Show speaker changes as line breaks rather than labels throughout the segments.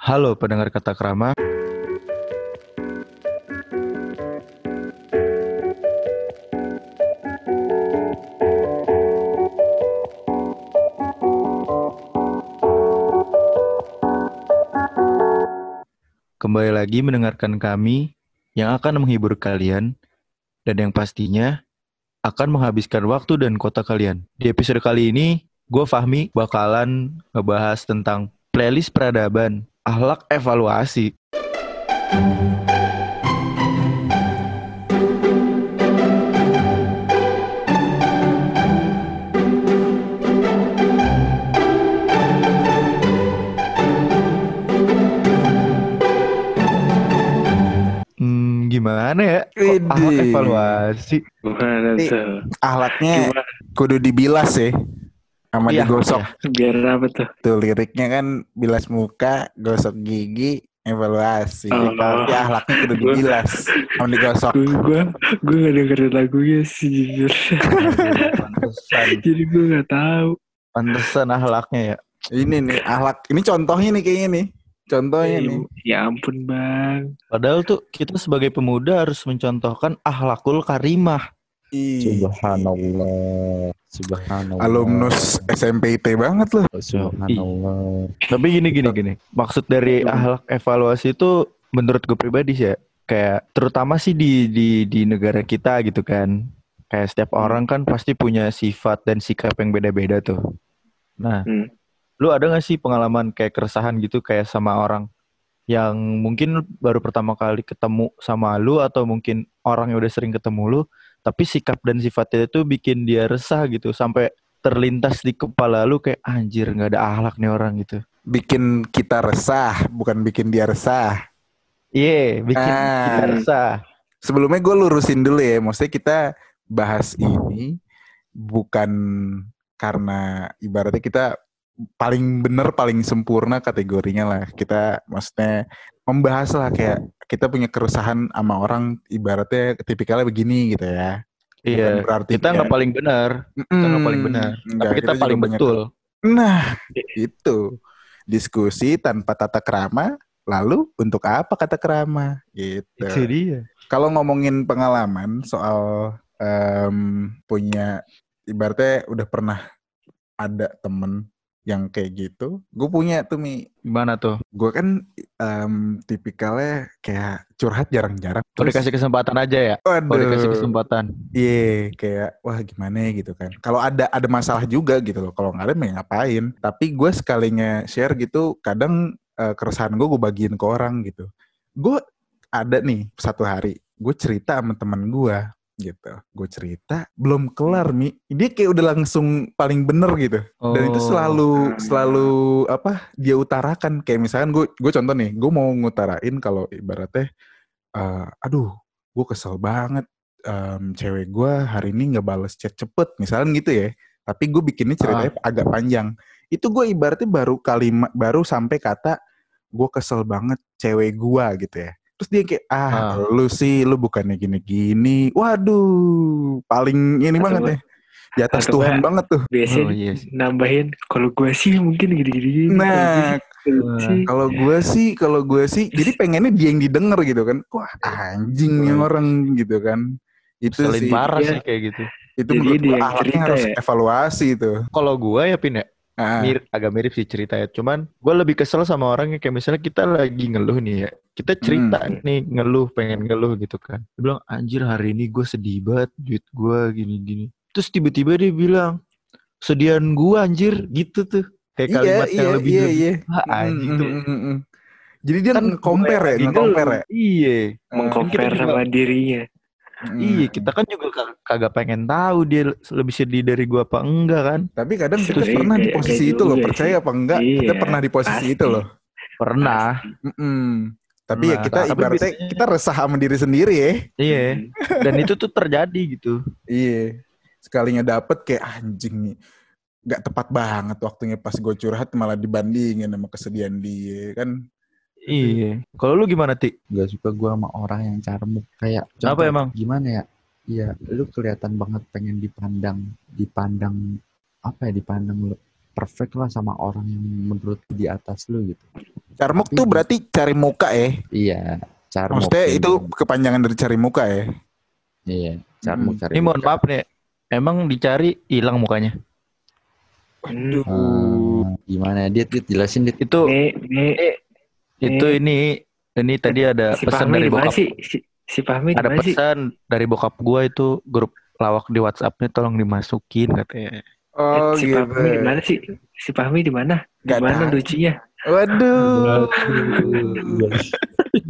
Halo pendengar kata krama. Kembali lagi mendengarkan kami yang akan menghibur kalian dan yang pastinya akan menghabiskan waktu dan kota kalian. Di episode kali ini, gue Fahmi bakalan ngebahas tentang playlist peradaban, akhlak evaluasi. Hmm, gimana ya? Kok
Widih.
evaluasi?
Gimana tuh?
Ahlaknya
Gimana?
kudu dibilas ya. Sama
Iya,
digosok.
Biar apa tuh?
Tuh liriknya kan bilas muka, gosok gigi, evaluasi.
Oh.
Tapi ahlaknya kudu dibilas sama digosok.
Gue gue gue gak dengerin lagunya sih jujur.
Pantesan,
Jadi gue gak tahu.
pantesan akhlaknya ya.
Ini nih ahlak. Ini contohnya nih kayaknya nih. Contohnya nih.
Ya ampun bang.
Padahal tuh kita sebagai pemuda harus mencontohkan akhlakul karimah.
Ih,
Subhanallah. Subhanallah.
alumnus SMPT banget loh.
Subhanallah.
Tapi gini gini gini. Maksud dari akhlak evaluasi itu menurut gue pribadi sih ya, kayak terutama sih di di di negara kita gitu kan. Kayak setiap orang kan pasti punya sifat dan sikap yang beda-beda tuh. Nah,
Hmm.
lu ada gak sih pengalaman kayak keresahan gitu kayak sama orang yang mungkin baru pertama kali ketemu sama lu atau mungkin orang yang udah sering ketemu lu, tapi sikap dan sifatnya itu bikin dia resah gitu sampai terlintas di kepala lu kayak anjir nggak ada akhlak nih orang gitu.
Bikin kita resah, bukan bikin dia resah.
Iya, bikin
Ah.
kita resah.
Sebelumnya gue lurusin dulu ya. Maksudnya kita bahas ini bukan karena ibaratnya kita paling bener, paling sempurna kategorinya lah. Kita maksudnya membahas lah kayak kita punya keresahan sama orang ibaratnya tipikalnya begini gitu ya.
Iya.
Bukan berarti
Kita nggak paling benar, kita nggak paling benar,
Enggak,
tapi kita,
juga
paling
banyak-
betul.
Nah, itu diskusi tanpa tata kerama. Lalu untuk apa kata kerama? Gitu.
Itu dia.
Kalau ngomongin pengalaman soal em, punya ibaratnya udah pernah ada temen yang kayak gitu, gue punya tuh mi.
Gimana tuh?
Gue kan em, tipikalnya kayak curhat jarang-jarang.
Kalau dikasih kesempatan aja ya.
Waduh,
dikasih kesempatan.
Iya, kayak wah gimana ya gitu kan. Kalau ada ada masalah juga gitu loh. Kalau nggak ada ya ngapain. Tapi gue sekalinya share gitu, kadang eh, keresahan gue gue bagiin ke orang gitu. Gue ada nih satu hari, gue cerita sama temen gue gitu. Gue cerita belum kelar mi, dia kayak udah langsung paling bener gitu. Dan itu
Oh.
selalu selalu apa dia utarakan kayak misalkan gue gue contoh nih, gue mau ngutarain kalau ibaratnya, eh, aduh, gue kesel banget em, cewek gue hari ini nggak bales chat cepet, misalnya gitu ya. Tapi gue bikinnya ceritanya agak panjang. Itu gue ibaratnya baru kalimat baru sampai kata gue kesel banget cewek gue gitu ya. Terus dia kayak ah,
Ah.
lu sih lu bukannya gini-gini. Waduh, paling ini
Atau
banget ya. Di atas
atau
Tuhan banget tuh.
Biasanya
Oh, iya sih.
nambahin kalau gue sih mungkin gini-gini.
Nah. Kalau gue sih, kalau gue sih, jadi pengennya dia yang didengar gitu kan. Wah anjing nih orang gitu kan. Itu
Selin
sih,
parah
Iya.
sih kayak gitu.
itu
Jadi
menurut gue ahlaknya harus
ya?
evaluasi itu.
Kalau gua ya Pin ya,
Ah,
mirip, agak mirip sih ceritanya. Cuman gue lebih kesel sama orang yang kayak misalnya kita lagi ngeluh nih ya. Kita cerita
Hmm.
nih ngeluh, pengen ngeluh gitu kan. Dia bilang anjir hari ini gue sedih banget duit gue gini-gini. Terus tiba-tiba dia bilang sedian gue anjir gitu tuh. Kayak
iya,
kalimat
iya,
yang lebih
iya,
lebih.
iya.
Ah, anjing
Mm,
tuh.
mm, mm, mm. Jadi dia
Kan
nge-compare
gue
ya,
lagi
nge-compare ya.
Iya.
Mengcompare
Kan
sama dirinya.
Mm.
Iya, kita kan juga kag- kagak pengen tahu dia lebih sedih dari gua apa enggak kan?
Tapi kadang kita
Sebenarnya
pernah di posisi itu loh, percaya
sih.
apa enggak? Kita
Iya,
pernah di posisi
pasti.
itu loh.
Pernah.
Mm-mm. Tapi ya
Pernah.
kita
Tapi
ibaratnya
biasanya-
kita resah sama diri sendiri ya.
Iya. Dan itu tuh terjadi gitu.
Iya. Sekalinya dapet kayak anjing nih. Gak tepat banget waktunya pas gue curhat malah dibandingin sama kesedihan dia kan.
Iya. Kalau lu gimana, Ti?
Gak suka gue sama orang yang carmuk. Kayak
Kenapa emang?
Gimana ya? Iya, lu kelihatan banget pengen dipandang, dipandang apa ya dipandang lu perfect lah sama orang yang menurut di atas lu gitu.
Carmuk tuh berarti cari muka ya.
Iya, carmuk.
Maksudnya itu kepanjangan dari cari muka ya.
Iya, carmuk
Hmm.
cari.
Ini mohon
muka.
maaf nih. Emang dicari hilang mukanya.
Hmm.
Hmm, gimana dia dia jelasin dit
Itu
Nih, nih,
itu ini ini tadi ada
si
pesan
Fahmi
dari bokap.
sih? Si, si Fahmi di
Ada
sih?
pesan dari bokap gua itu grup lawak di WhatsApp-nya tolong dimasukin katanya.
Oh
si
gitu.
Fahmi di mana sih? Si Fahmi di mana? Di mana lucunya?
Waduh.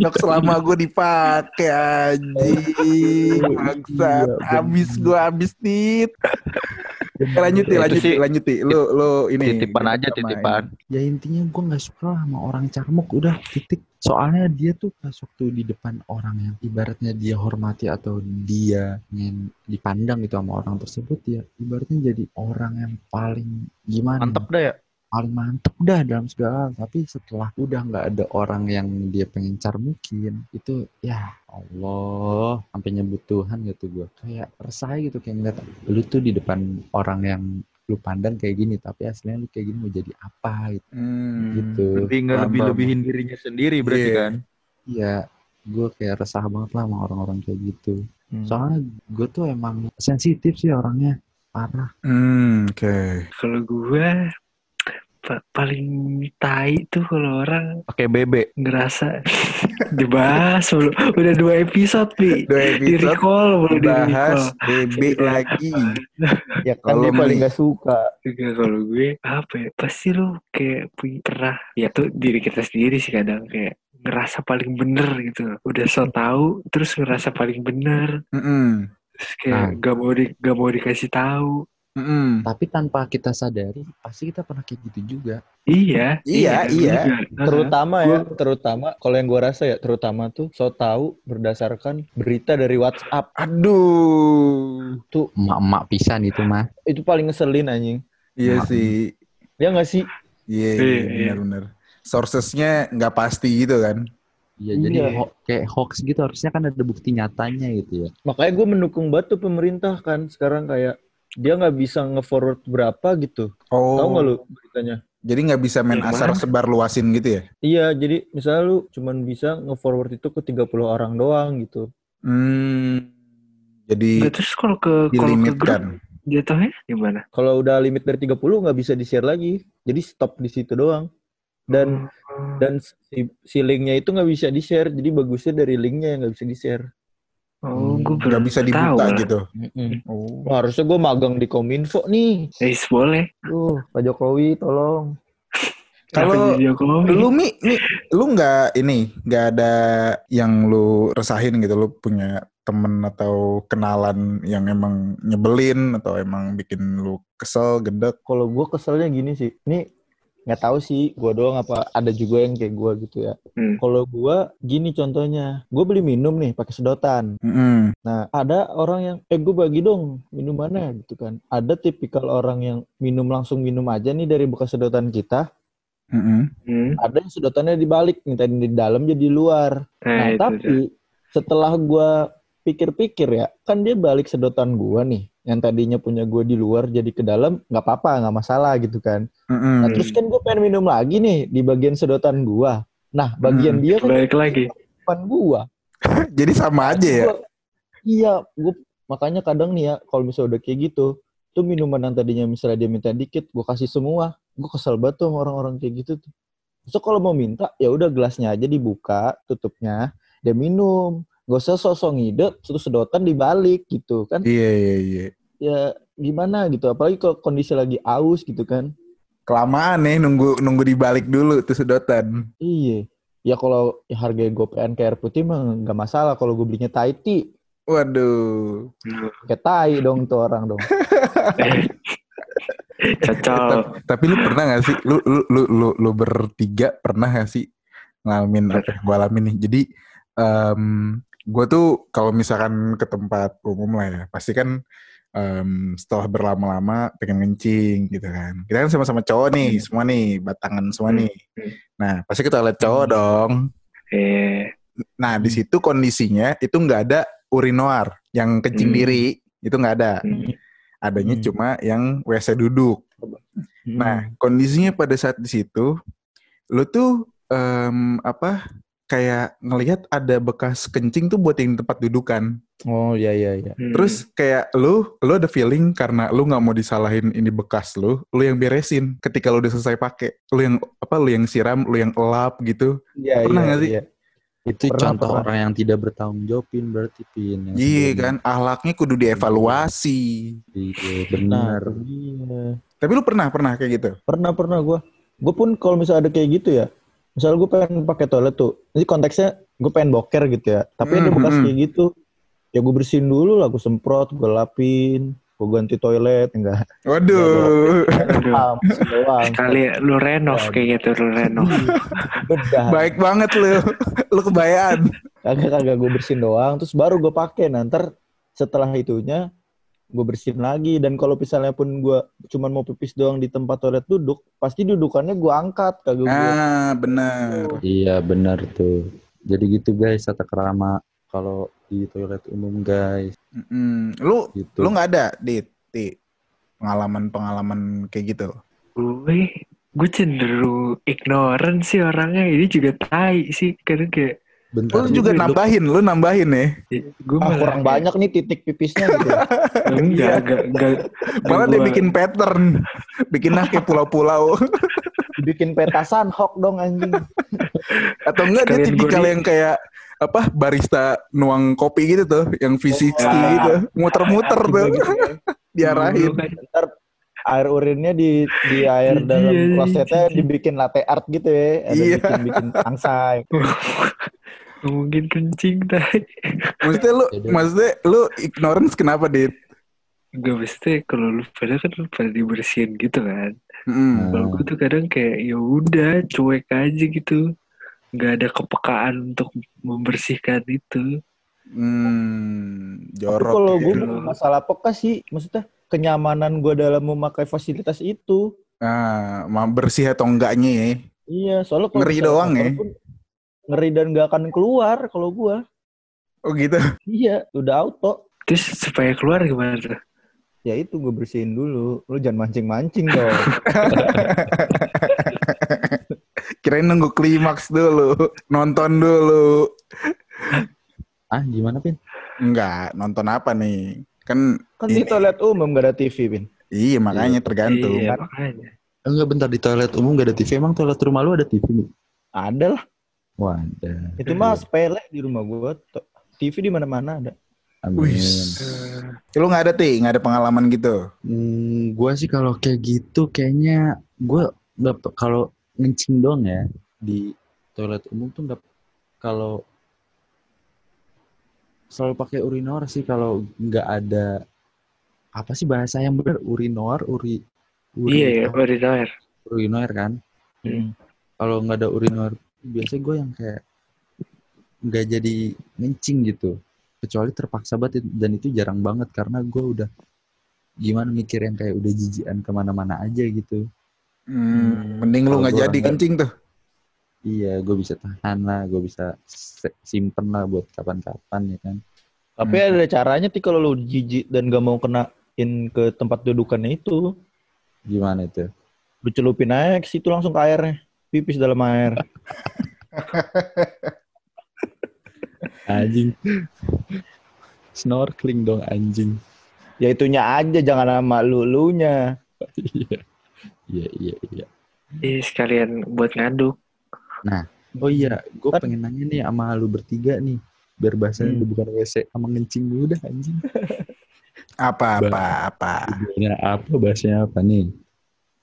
Jok selama gue dipakai anjing. Bangsat. Abis gue abis tit. Lanjut nih, lanjut
sih
nih, lanjut nih. Lu lu ini
titipan aja titipan.
ya intinya gue nggak suka lah sama orang carmuk udah titik soalnya dia tuh pas waktu di depan orang yang ibaratnya dia hormati atau dia ingin dipandang gitu sama orang tersebut ya ibaratnya jadi orang yang paling gimana
Mantep dah ya.
Paling mantep dah dalam segala tapi setelah udah nggak ada orang yang dia pengen carmukin itu ya Allah sampai nyebut Tuhan gitu gue kayak resah gitu kayak ngeliat lu tuh di depan orang yang lu pandang kayak gini tapi aslinya lu kayak gini mau jadi apa gitu,
Hmm.
gitu.
Lebih nggak lebih lebihin dirinya sendiri berarti
Iya.
kan.
Iya, gue kayak resah banget lah sama orang-orang kayak gitu.
Hmm.
Soalnya gue tuh emang sensitif sih orangnya, parah.
Hmm, oke.
Kalau gue pa- paling tai tuh kalau orang
Pakai BB.
ngerasa dibahas mulu. Udah dua episode nih.
Dua
Di
episode
recall mulu di
bahas
recall.
BB lagi.
Ya kan dia paling gak suka.
Enggak, kalau gue apa ya pasti lu kayak punya pernah ya tuh diri kita sendiri sih kadang kayak ngerasa paling bener gitu udah so tau terus ngerasa paling bener
Mm-mm.
terus kayak
Nah.
gak mau di gak mau dikasih tahu
Mm-mm.
Tapi tanpa kita sadari, pasti kita pernah kayak gitu juga.
iya
Iya, iya.
juga.
Terutama ya,
Gua-
terutama kalau yang gua rasa ya, terutama tuh so tahu berdasarkan berita dari WhatsApp.
Aduh.
Tuh
Emak-emak pisan itu mah.
itu paling ngeselin anjing.
Iya
Maaf.
sih.
Ya nggak sih?
Iya,
Iya,
iya,
iya.
benar-benar. Sourcesnya nggak pasti gitu kan.
Iya, jadi
Iya.
ho- kayak hoax gitu harusnya kan ada bukti nyatanya gitu ya.
Makanya gue mendukung tuh pemerintah kan sekarang kayak dia nggak bisa nge-forward berapa gitu.
Oh.
Tahu nggak lu beritanya?
Jadi nggak bisa main
Yang
asar
mana?
sebar luasin gitu ya?
Iya, jadi misalnya lu cuman bisa nge-forward itu ke 30 orang doang gitu.
Hmm. Jadi
Nggak, terus kalau ke kalau ke grup
dilimitkan.
jatuhnya gimana
Kalau udah limit dari 30 nggak bisa di-share lagi. Jadi stop di situ doang. Dan
Hmm.
dan si, si linknya itu nggak bisa di-share. Jadi bagusnya dari linknya yang nggak bisa di-share.
Oh gue
Nggak
belum
bisa
tahu
dibuka
lah.
gitu.
Mm-mm.
Oh.
Wah, harusnya gue magang di Kominfo nih.
Guys, boleh
Tuh, Pak Jokowi tolong.
Kalau? Lu mi, mi lu nggak ini nggak ada yang lu resahin gitu lu punya temen atau kenalan yang emang nyebelin atau emang bikin lu kesel gedek
Kalau gue keselnya gini sih. Ini nggak tahu sih gue doang apa ada juga yang kayak gue gitu ya.
Hmm.
Kalau gue gini contohnya, gue beli minum nih pakai sedotan.
Mm-mm.
Nah ada orang yang eh gue bagi dong minumannya gitu kan. Ada tipikal orang yang minum langsung minum aja nih dari bekas sedotan kita.
Mm-mm.
Hmm.
Ada yang sedotannya dibalik, minta di dalam jadi luar.
Nah,
Nah,
itu
tapi setelah gua pikir-pikir ya, kan dia balik sedotan gua nih, yang tadinya punya gua di luar jadi ke dalam, nggak apa-apa, nggak masalah gitu kan.
Mm-mm.
Nah, terus kan gua pengen minum lagi nih di bagian sedotan gua. Nah, bagian
Hmm,
dia kan
balik lagi
depan gua.
jadi sama aja ya
Gua- iya, gua makanya kadang nih ya, kalau misalnya udah kayak gitu, tuh minuman yang tadinya misalnya dia minta dikit, gua kasih semua. Gua kesel banget tuh sama orang-orang kayak gitu tuh. So kalau mau minta, ya udah gelasnya aja dibuka, tutupnya, dia minum. Gak usah sosok ngide, terus sedotan dibalik gitu kan.
iya iya iya
Ya gimana gitu, apalagi kalau kondisi lagi aus gitu kan.
kelamaan nih nunggu nunggu dibalik dulu tuh sedotan
Iya. Ya kalau harga gopean kayak air putih mah nggak masalah kalau gue belinya Thai tea.
waduh
Kayak tai dong tuh orang dong.
Cocok
tapi lu pernah gak sih lu lu lu lu, lu bertiga pernah gak sih ngalamin apa yang gue alamin nih jadi em gue tuh kalau misalkan ke tempat umum lah ya pasti kan em, setelah berlama-lama pengen ngencing gitu kan kita kan sama-sama cowok nih semua nih batangan semua
Hmm.
nih
Hmm.
nah pasti kita lihat cowok dong
eh
nah di situ kondisinya itu nggak ada urinoir yang kencing
Hmm.
diri itu nggak ada
hmm.
adanya
Hmm.
cuma yang WC duduk Nah, kondisinya pada saat di situ, lu tuh em, apa kayak ngelihat ada bekas kencing tuh buat yang tempat dudukan.
Oh iya iya iya.
Hmm.
Terus kayak lu, lu ada feeling karena lu nggak mau disalahin ini bekas lu, lu yang beresin ketika lu udah selesai pakai. Lu yang apa? Lu yang siram, lu yang elap gitu.
Iya
Pernah
iya,
nggak sih?
iya.
Itu
Pernah,
contoh
pernah.
orang yang tidak bertanggung jawabin berarti Pin.
Iya kan, ahlaknya kudu dievaluasi.
Iya benar.
iya.
Tapi lu pernah pernah kayak gitu?
Pernah pernah gue. Gue pun kalau misalnya ada kayak gitu ya, misal gue pengen pakai toilet tuh, ini konteksnya gue pengen boker gitu ya, tapi ada
Hmm,
bekas
hmm.
kayak gitu, ya gue bersihin dulu lah, gue semprot, gue lapin, gue ganti toilet, enggak.
Waduh,
doang.
Sekali lu renov kayak gitu, lu renov.
Bedah.
baik banget lu. lu kebayaan.
Kagak kagak gue bersihin doang, terus baru gue pakai. Ntar setelah itunya gue bersihin lagi dan kalau misalnya pun gue cuman mau pipis doang di tempat toilet duduk, pasti dudukannya gue angkat kagak gue.
Ah, bener.
Iya benar tuh. Jadi gitu guys, tata kerama kalau di toilet umum guys.
Mm-mm. Lu
Gitu.
lu nggak ada di, di pengalaman-pengalaman kayak gitu.
Gue, gue cenderung ignorant sih orangnya. Ini juga tai sih. Karena kayak,
Bentar.
Lu juga nambahin, lu nambahin ya.
gue
Ah, kurang banyak nih titik pipisnya gitu.
Enggak, enggak, enggak.
Malah dia
Gua-
bikin pattern, bikin kayak pulau-pulau.
Dibikin petasan hok dong anjing.
Atau enggak dia
Sekalian
tipikal
gua
yang kayak apa barista nuang kopi gitu tuh, yang V60
Ah.
gitu, muter-muter tuh, diarahin.
Dulu kan
Ntar air urinnya di di air
Iya,
dalam
iya,
klosetnya
iya.
dibikin latte art gitu ya. Ada
Iya.
bikin bikin angsa.
mungkin kencing tai.
Maksudnya lu, maksudnya lu ignorance kenapa dit?
Gak mesti kalau lu pada kan lu pada dibersihin gitu kan.
Mm.
Kalau gue tuh kadang kayak ya udah cuek aja gitu. Gak ada kepekaan untuk membersihkan itu.
Hmm,
Tapi
jorok.
kalau
ya.
gue bukan masalah peka sih, maksudnya kenyamanan gue dalam memakai fasilitas itu.
Ah, mau bersih atau enggaknya ya.
Iya, soalnya kalau
Ngeri doang ya?
Ngeri dan gak akan keluar kalau gue.
Oh gitu.
Iya, udah auto.
Terus supaya keluar gimana tuh?
Ya itu gue bersihin dulu. Lu jangan mancing-mancing dong.
Kirain nunggu klimaks dulu, nonton dulu.
Ah gimana Pin?
Enggak, nonton apa nih? Kan
Kan di toilet umum gak ada TV, Pin.
iya makanya tergantung.
Iya,
kan?
makanya.
Enggak bentar di toilet umum gak ada TV. Emang toilet rumah lu ada TV? Mi?
Ada lah.
Wadah.
Itu mah sepele di rumah gue. TV di mana-mana ada.
Amin.
Wis.
Eh,
Lu nggak ada ti, nggak ada pengalaman gitu?
Hmm, gua sih kalau kayak gitu kayaknya gua kalau ngencing dong ya. Di toilet umum tuh nggak kalau selalu pakai urinor sih kalau nggak ada apa sih bahasa yang benar? Urinor uri uri
Iya ya, urinoir.
urinor kan?
Hmm.
kalau nggak ada urinor biasanya gue yang kayak nggak jadi ngencing gitu. Kecuali terpaksa banget dan itu jarang banget karena gue udah gimana mikir yang kayak udah jijian ke mana-mana aja gitu
Hmm, mending lu nggak jadi kencing tuh.
iya gue bisa tahan lah gue bisa simpen lah buat kapan-kapan ya kan
Tapi
Hmm.
ada caranya ti kalau lu jijik dan gak mau kenain ke tempat dudukannya itu.
gimana itu
Lu celupin aja ke situ langsung ke airnya. Pipis dalam air.
anjing snorkeling dong anjing
Ya itunya aja, jangan sama lu-lunya.
iya iya iya iya
Iya, sekalian buat ngaduk.
oh iya gue pengen nanya nih sama lu bertiga nih biar bahasanya
Hmm.
bukan WC sama ngencing dulu dah anjing
Apa apa apa.
Tujuannya apa bahasanya apa nih?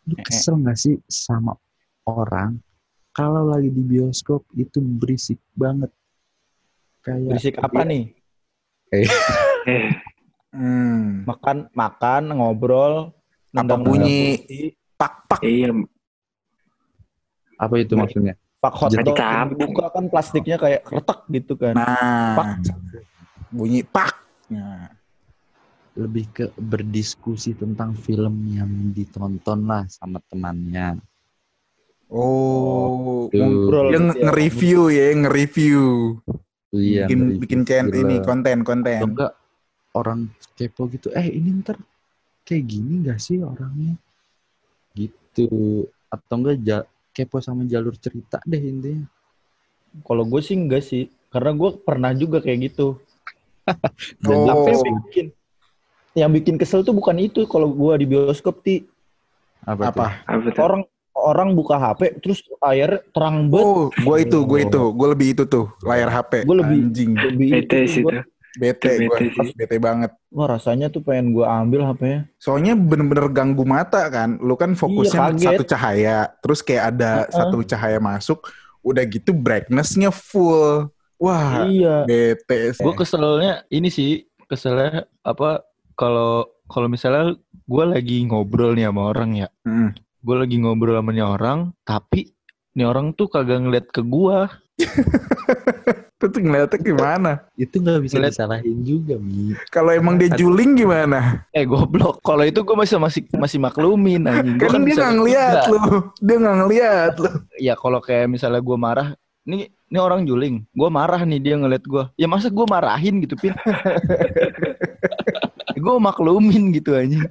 Lu
Eh, eh.
kesel gak sih sama orang kalau lagi di bioskop itu berisik banget? Kayak
Berisik apa nih?
Eh,
Hmm.
Makan, makan, ngobrol,
Apa
nendang
bunyi? Pak pak.
iya,
apa itu maksudnya?
pak yang
tampung.
dibuka kan plastiknya kayak retak gitu kan.
Nah, bunyi pak. Nah,
Lebih ke berdiskusi tentang film yang ditonton lah sama temannya.
oh.
Ngobrol
yang
ya.
nge-review ya, nge-review.
Iya,
bikin
nge-review
bikin channel ini konten
Atau
konten.
enggak orang kepo gitu, eh ini ntar kayak gini gak sih orangnya? Gitu itu atau enggak ja- kepo sama jalur cerita deh intinya.
Kalau gue sih enggak sih, karena gue pernah juga kayak gitu.
Dan
Oh.
Tapi yang bikin yang bikin kesel tuh bukan itu kalau gue di bioskop ti
apa? tuh?
Apa?
Apa tuh?
orang orang buka HP terus layar terang banget.
Oh, gue itu, gue itu, gue lebih itu tuh layar HP.
Gua lebih-
anjing,
Lebih
Bete
itu
bete
Itu
gue,
bete
banget.
Wah rasanya tuh pengen gue ambil HP-nya.
Soalnya bener-bener ganggu mata kan. Lu kan fokusnya
Iya,
satu cahaya, terus kayak ada
Heeh.
satu cahaya masuk, udah gitu brightness-nya full. Wah,
Iya.
bete.
Gue keselnya ini sih keselnya apa kalau kalau misalnya gue lagi ngobrol nih sama orang ya,
Mm.
gue lagi ngobrol sama nih orang, tapi nih orang tuh kagak ngeliat ke gue.
Itu tuh ngeliatnya gimana?
Itu nggak bisa
Ngeliat-
disalahin juga, Mi.
Kalau emang dia juling gimana?
Eh goblok, kalau itu gue masih masih masih maklumin anjing. Gua
Kan dia
bisa
nggak ngeliat lu. Dia nggak ngeliat lu.
Ya kalau kayak misalnya gue marah, nih ini orang juling, gue marah nih dia ngeliat gue. Ya masa gue marahin gitu pin? gue maklumin gitu anjing.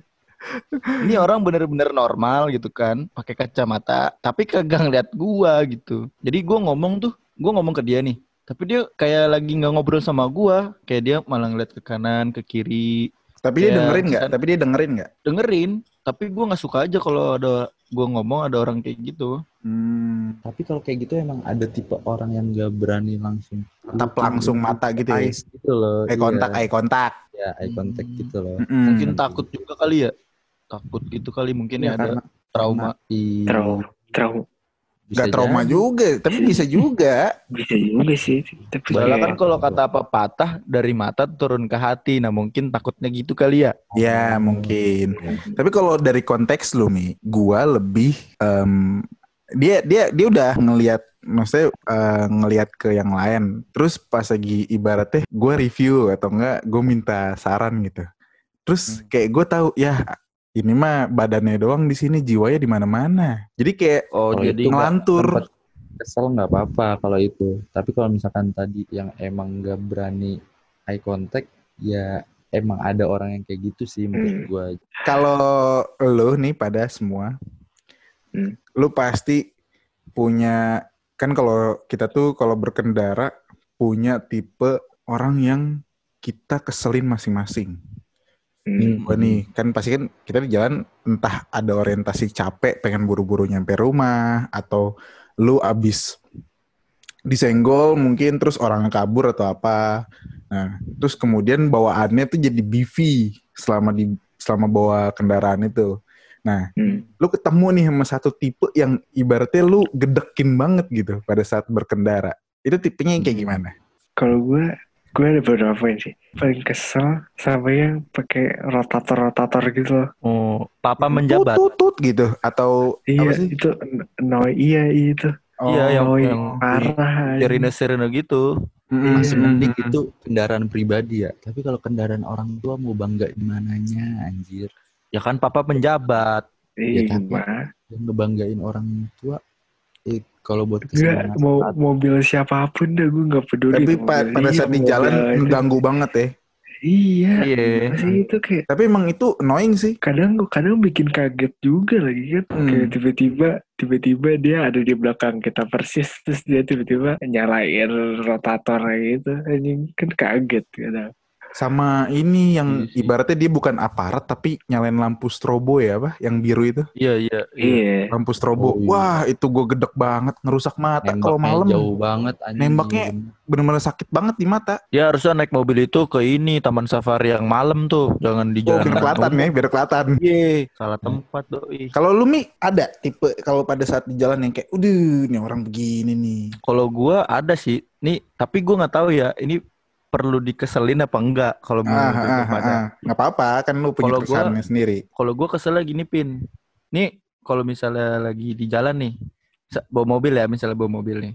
Ini orang bener-bener normal gitu kan, pakai kacamata, tapi kagak ngeliat gua gitu. Jadi gua ngomong tuh, gua ngomong ke dia nih, tapi dia kayak lagi nggak ngobrol sama gua, kayak dia malah ngeliat ke kanan, ke kiri,
Tapi dia
Ya,
dengerin nggak? Tapi dia dengerin nggak?
dengerin. Tapi gua nggak suka aja kalau ada gua ngomong ada orang kayak gitu.
Hmm,
Tapi kalau kayak gitu emang ada tipe orang yang nggak berani langsung
tetap langsung mata gitu ya.
eyes gitu loh.
Eye contact,
Iya,
eye contact.
ya, eye contact gitu loh.
Mm-mm.
Mungkin takut juga kali ya, takut gitu kali mungkin ya ada
karena
trauma.
i-
Trauma. Trauma.
Bisa
Gak trauma
jadi.
juga, tapi bisa juga.
Bisa juga sih. Tapi
Soalnya kan kalau kata apa patah dari mata turun ke hati, nah mungkin takutnya gitu kali ya.
Ya mungkin. Tapi kalau dari konteks lu mi, gua lebih em, dia dia dia udah ngelihat maksudnya eh, ngelihat ke yang lain. Terus pas lagi ibaratnya gua review atau enggak gue minta saran gitu. Terus kayak gue tahu ya ini mah badannya doang di sini jiwanya di mana-mana. Jadi kayak
Oh, jadi
ngelantur.
Kesel nggak apa-apa kalau itu. Tapi kalau misalkan tadi yang emang nggak berani eye contact, ya emang ada orang yang kayak gitu sih menurut
Hmm.
gua.
Kalau lo nih pada semua,
Hmm.
lu pasti punya kan kalau kita tuh kalau berkendara punya tipe orang yang kita keselin masing-masing.
Hmm.
Gua nih kan pasti kan kita di jalan entah ada orientasi capek pengen buru-buru nyampe rumah atau lu abis disenggol mungkin terus orang kabur atau apa. Nah, terus kemudian bawaannya tuh jadi beefy selama di selama bawa kendaraan itu. Nah,
Hmm.
lu ketemu nih sama satu tipe yang ibaratnya lu gedekin banget gitu pada saat berkendara. Itu tipenya yang kayak gimana?
Kalau gue, gue ada beberapa poin sih. Paling kesel sama yang pakai rotator-rotator gitu loh.
Oh, papa menjabat.
Tut, tut, tut gitu atau
Iya,
apa sih?
itu no, iya itu.
Iya, yang yang
parah. anjing.
sirine-sirine gitu.
Mm,
Masih mending itu kendaraan pribadi ya. Tapi kalau kendaraan orang tua mau bangga di mananya anjir.
Ya kan papa penjabat.
Iya,
Ya, tapi-
mah.
Yang ngebanggain orang tua kalau buat
Gue
kesenangan
mau
saat-
mobil siapa pun dah gue nggak peduli.
Tapi pa- pada saat di jalan mengganggu banget ya.
Iya.
Iya.
Masih itu kayak
Tapi emang itu annoying sih.
kadang kadang bikin kaget juga lagi kan
Hmm.
kayak tiba-tiba tiba-tiba dia ada di belakang kita persis terus dia tiba-tiba nyalain rotator gitu anjing kan kaget kadang
Sama ini yang
Iya sih.
ibaratnya dia bukan aparat tapi nyalain lampu strobo ya apa? Yang biru itu.
Iya, iya, iya.
iya
Lampu strobo.
Oh, iya.
Wah, itu gue gedek banget, ngerusak mata kalau malam.
jauh banget anjing.
Nembaknya bener-bener sakit banget di mata.
Ya harusnya naik mobil itu ke ini Taman Safari yang malam tuh, jangan di
Oh,
jalan.
biar kelihatan ya, biar kelihatan.
Iya, salah tempat doi.
Kalau lu Mi ada tipe kalau pada saat di jalan yang kayak, "Udah, nih orang begini nih."
Kalau gua ada sih, nih tapi gua nggak tahu ya, ini perlu dikeselin apa enggak kalau
Ah,
menurut
ah,
gua
ah,
pada.
ah. Nggak apa-apa, kan lu punya
gua-
keresahannya sendiri.
Kalau gua keselnya gini pin, nih kalau misalnya lagi di jalan nih, bawa mobil ya, misalnya bawa mobil nih,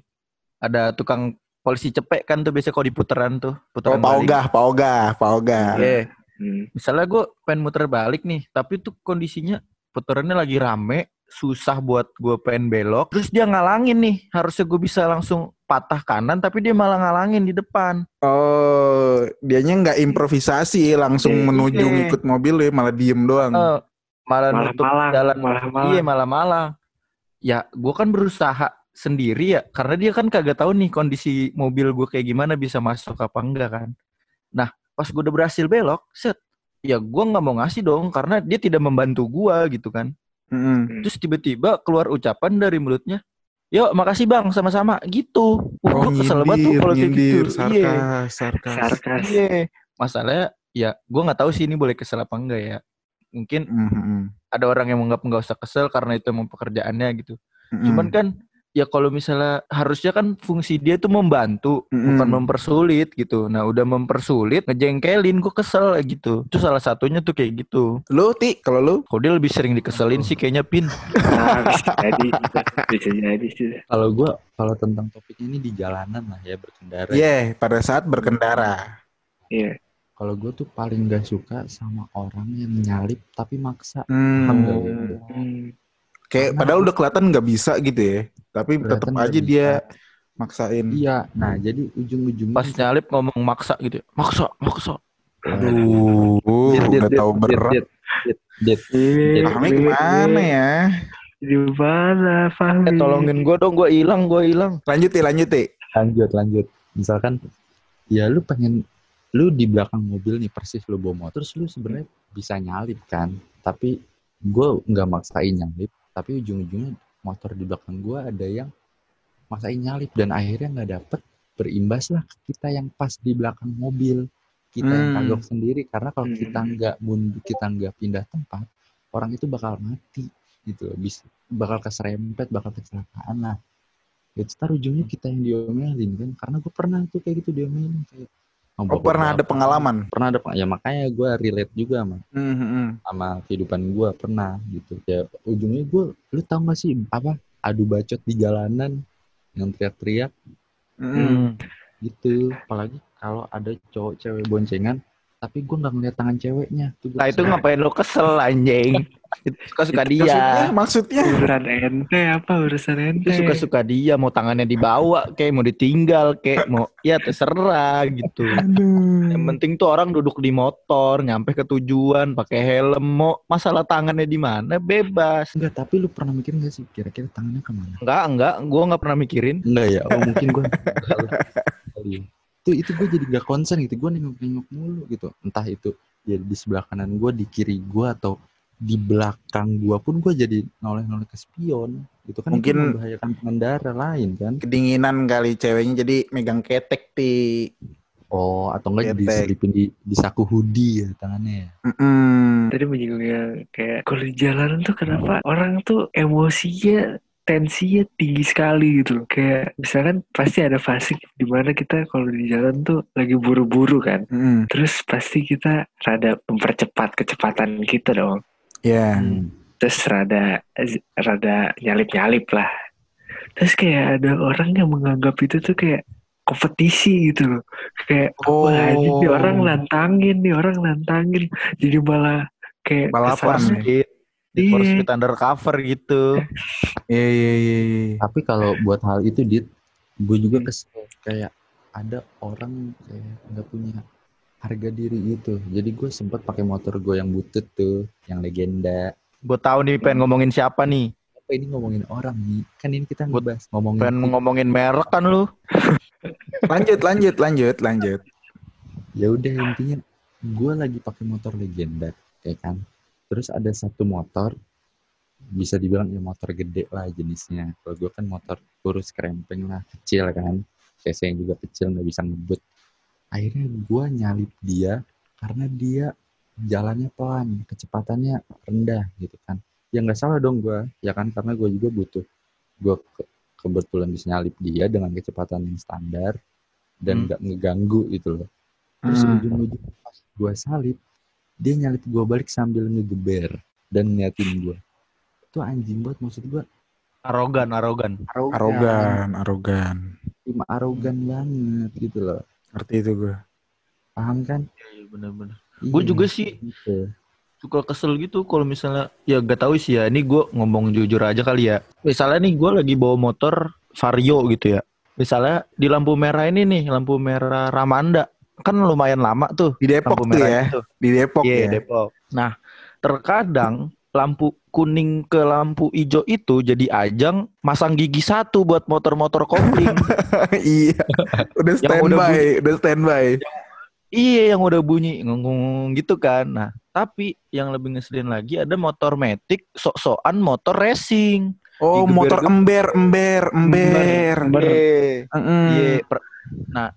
ada tukang polisi cepek kan tuh biasanya kalau di putaran tuh,
Oh,
putaran
Pak
balik.
Ogah, Pak Ogah, Pak Ogah.
Iya.
Hmm.
Misalnya gue pengen muter balik nih, tapi tuh kondisinya putarannya lagi rame, susah buat gue pengen belok. Terus dia ngalangin nih, harusnya gue bisa langsung patah kanan, tapi dia malah ngalangin di depan.
Oh, dianya nggak improvisasi langsung
Iya.
menuju
Iya.
ngikut mobil ya, malah diem doang.
Eh, malah,
Malah
nutup
malang,
jalan
malah malang.
iya malah malang ya gue kan berusaha sendiri ya karena dia kan kagak tahu nih kondisi mobil gue kayak gimana bisa masuk apa enggak kan nah pas gue udah berhasil belok set ya gue nggak mau ngasih dong karena dia tidak membantu gue gitu kan
Mm-mm.
terus tiba-tiba keluar ucapan dari mulutnya Yuk, makasih bang, sama-sama. Gitu. Wah,
Oh,
gue kesel banget tuh kalau kayak gitu. Iya.
sarkas, sarkas.
Sarkas.
Iya. Masalahnya, ya gue nggak tahu sih ini boleh kesel apa enggak ya. Mungkin
Mm-mm.
ada orang yang menganggap nggak usah kesel karena itu emang pekerjaannya gitu.
Mm-mm.
Cuman kan ya kalau misalnya harusnya kan fungsi dia tuh membantu bukan
Mm-mm.
mempersulit gitu. Nah udah mempersulit ngejengkelin gue kesel gitu. Itu salah satunya tuh kayak gitu.
Lu, Ti, kalau lu?
Kok dia lebih sering dikeselin sih kayaknya Pin.
Nah, bisa jadi, bisa jadi sih.
Kalau gua kalau tentang topik ini di jalanan lah ya berkendara.
Iya, pada saat berkendara.
Iya.
Kalau gue tuh paling gak suka sama orang yang nyalip tapi maksa.
Hmm.
Hmm.
Kayak
Karena
padahal udah kelihatan nggak bisa gitu ya. Tapi tetap
nggak
aja dia
bisa.
maksain.
Iya, nah jadi ujung-ujungnya
Pas nyalip ngomong maksa gitu. ya. Maksa, maksa.
Aduh, udah tahu berat.
Dit, dit,
iya,
gimana ya?
Di mana, Fahmi?
Eh tolongin gue dong, gue hilang, gue hilang.
Lanjut ya, lanjut ya.
lanjut lanjut misalkan ya lu pengen lu di belakang mobil nih persis lu bawa motor terus lu sebenarnya bisa nyalip kan tapi gue nggak maksain nyalip tapi ujung-ujungnya motor di belakang gue ada yang maksain nyalip dan akhirnya nggak dapet. Berimbas lah ke kita yang pas di belakang mobil. Kita yang
Hmm.
kagok sendiri. Karena kalau
Hmm.
kita nggak mundur kita nggak pindah tempat orang itu bakal mati gitu bisa bakal keserempet bakal kecelakaan lah. Itu ntar ujungnya kita yang diomelin kan. Karena gue pernah tuh kayak gitu diomelin kayak
Oh, pernah ada pengalaman?
pernah ada peng- ya makanya gue relate juga sama
Hmm, hmm,
sama kehidupan gue pernah gitu ya ujungnya gue lu tau gak sih apa adu bacot di jalanan yang teriak-teriak.
Hmm.
gitu apalagi kalau ada cowok cewek boncengan tapi gue nggak ngeliat tangan ceweknya tuh
Nah itu ngapain lo kesel anjing? Suka-suka
Maksudnya,
dia.
maksudnya
Urusan ente apa urusan ente?
Itu suka-suka dia mau tangannya dibawa kayak mau ditinggal kayak mau ya terserah gitu. Yang penting tuh orang duduk di motor, nyampe ke tujuan, pakai helm, mau masalah tangannya di mana bebas.
enggak tapi lu pernah mikir gak sih kira-kira tangannya ke mana
Enggak, enggak, gua nggak pernah mikirin.
Enggak ya, oh mungkin gue. Itu itu gue jadi gak konsen gitu, gue nengok-nengok mulu gitu. Entah itu ya di sebelah kanan gue, di kiri gue atau di belakang gue pun gue jadi noleh-noleh ke spion gitu kan itu
Mungkin-
membahayakan pengendara lain kan
kedinginan kali ceweknya jadi megang ketek di
oh atau enggak
Ketek.
diselipin di, di saku hoodie ya tangannya ya
Mm-mm.
Tadi menyinggung yang kayak kalau di jalanan tuh kenapa orang tuh emosinya tensinya tinggi sekali gitu loh. Kayak misalkan pasti ada fase di mana kita kalau di jalan tuh lagi buru-buru kan.
Mm-mm.
Terus pasti kita rada mempercepat kecepatan kita dong.
Ya.
Hmm.
Terus rada rada nyalip-nyalip lah. Terus kayak ada orang yang menganggap itu tuh kayak kompetisi gitu loh. Kayak
Oh.
wah ini nih orang nantangin nih orang nantangin. Jadi malah kayak
Balapan ya?
Di for
Iya.
speed undercover gitu.
Iya, iya, iya. iya.
tapi kalau buat hal itu dit gue juga
Hmm.
kesel kayak ada orang kayak nggak punya harga diri itu jadi gue sempat pakai motor gue yang butut tuh yang legenda
Gue tahu nih pengen ngomongin siapa nih.
apa ini ngomongin orang nih kan ini kita
Gua
ngebahas ngomongin
Pengen ngomongin merek kan lu.
Lanjut, lanjut, lanjut, lanjut.
ya udah intinya gue lagi pakai motor legenda ya kan terus ada satu motor bisa dibilang ya motor gede lah jenisnya. Kalau gue kan motor kurus krempeng lah kecil kan. Cc yang juga kecil nggak bisa ngebut. Akhirnya gue nyalip dia karena dia jalannya pelan kecepatannya rendah gitu kan. Ya nggak salah dong gue ya kan? Karena gue juga butuh gue ke- kebetulan bisa nyalip dia dengan kecepatan yang standar dan
Hmm.
nggak ngeganggu gitu loh. Terus
Hmm.
ujung-ujung pas gue salip dia nyalip gue balik sambil ngegeber dan ngeliatin gue itu anjing banget maksud gue
Arogan, arogan.
Arogan, arogan.
cuma arogan banget gitu loh
Ngerti itu gue.
paham kan
Iya bener-bener.
Iya,
Gue juga sih
gitu.
suka kesel gitu kalau misalnya ya gak tahu sih ya ini gue ngomong jujur aja kali ya misalnya nih gue lagi bawa motor vario gitu ya misalnya di lampu merah ini nih lampu merah Ramanda kan lumayan lama tuh
Di Depok
lampu
tuh ya.
itu
Di Depok
Iya
ya.
Depok nah terkadang lampu kuning ke lampu hijau itu jadi ajang masang gigi satu buat motor-motor kopling.
iya. Udah standby, udah standby.
iya yang udah bunyi ngomong gitu kan. Nah, tapi yang lebih ngeselin lagi ada motor metik sok-sokan motor racing.
Oh,
Digeber-
motor ember, ember, ember.
Ember.
Iya. Iya, Nah,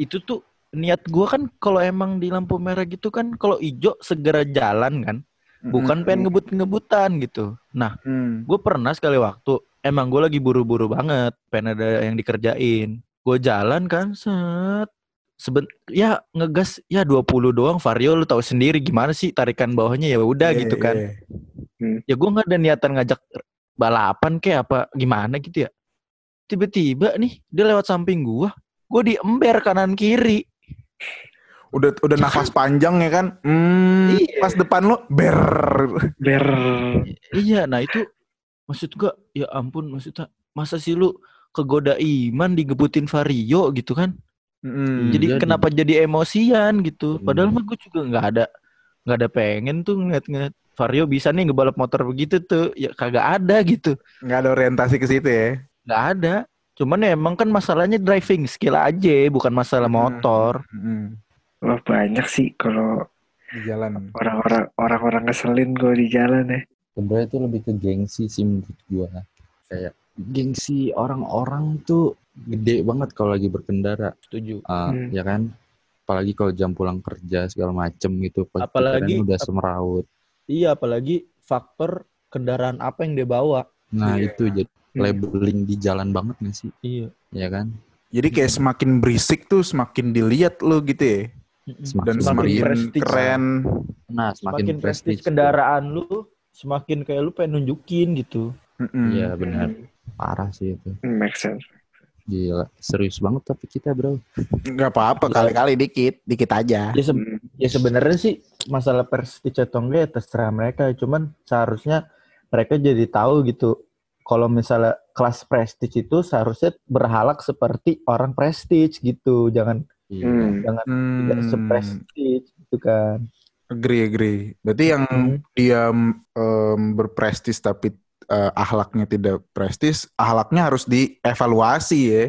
itu tuh niat gua kan kalau emang di lampu merah gitu kan kalau hijau segera jalan kan, bukan pengen ngebut-ngebutan gitu. Nah,
Mm.
gue pernah sekali waktu emang gue lagi buru-buru banget, pengen ada yang dikerjain. Gue jalan kan, set seben ya ngegas ya 20 doang vario lu tahu sendiri gimana sih tarikan bawahnya ya udah
Iya,
gitu kan.
iya.
Ya gue nggak ada niatan ngajak balapan kayak apa gimana gitu ya. Tiba-tiba nih dia lewat samping gua, gue diember kanan kiri.
Udah udah nafas panjang ya kan? Hmm,
Iya.
pas depan lo ber.
Ber.
Iya, nah itu maksud gua ya ampun maksudnya masa sih lu kegoda iman digebutin vario gitu kan?
Mm.
jadi
Jadi.
kenapa jadi emosian gitu?
Hmm.
Padahal mah gue juga nggak ada nggak ada pengen tuh ngeliat-ngeliat Vario bisa nih ngebalap motor begitu tuh ya kagak ada gitu
nggak ada orientasi ke situ ya.
nggak ada cuman ya emang kan masalahnya driving skill aja bukan masalah
Hmm.
motor
Mm.
Wah banyak sih kalau
Di jalan.
orang-orang orang-orang ngeselin gue di jalan ya.
Sebenarnya itu lebih ke gengsi sih menurut gua. Kayak gengsi orang-orang tuh gede banget kalau lagi berkendara.
setuju
Ah,
Hmm.
ya kan? Apalagi kalau jam pulang kerja segala macem gitu.
Apalagi-
pikirannya udah semeraut.
iya apalagi faktor kendaraan apa yang dia bawa
Nah,
Iya.
itu jadi
Hmm.
Labeling di jalan banget gak sih?
iya
Ya kan?
Jadi kayak semakin berisik tuh semakin dilihat lo gitu ya.
Semakin
Dan
Semakin
semakin
prestige.
keren.
Nah, semakin,
semakin prestis kendaraan lu semakin kayak lu pengen nunjukin gitu.
Iya benar.
Hmm,
Parah sih itu.
Make sense.
Gila. Serius banget tapi kita bro.
Nggak apa-apa kali-kali dikit, dikit aja.
ya, se-
Hmm.
ya sebenarnya sih masalah prestige atau enggak ya terserah mereka cuman seharusnya mereka jadi tahu gitu kalau misalnya kelas prestige itu seharusnya berhalak seperti orang prestige gitu jangan
Iya.
Hmm.
jangan
Hmm,
tidak seprestige gitu kan
agree, agree. Berarti yang
Hmm.
dia em, berprestis tapi eh, ahlaknya tidak prestis, ahlaknya harus dievaluasi ya.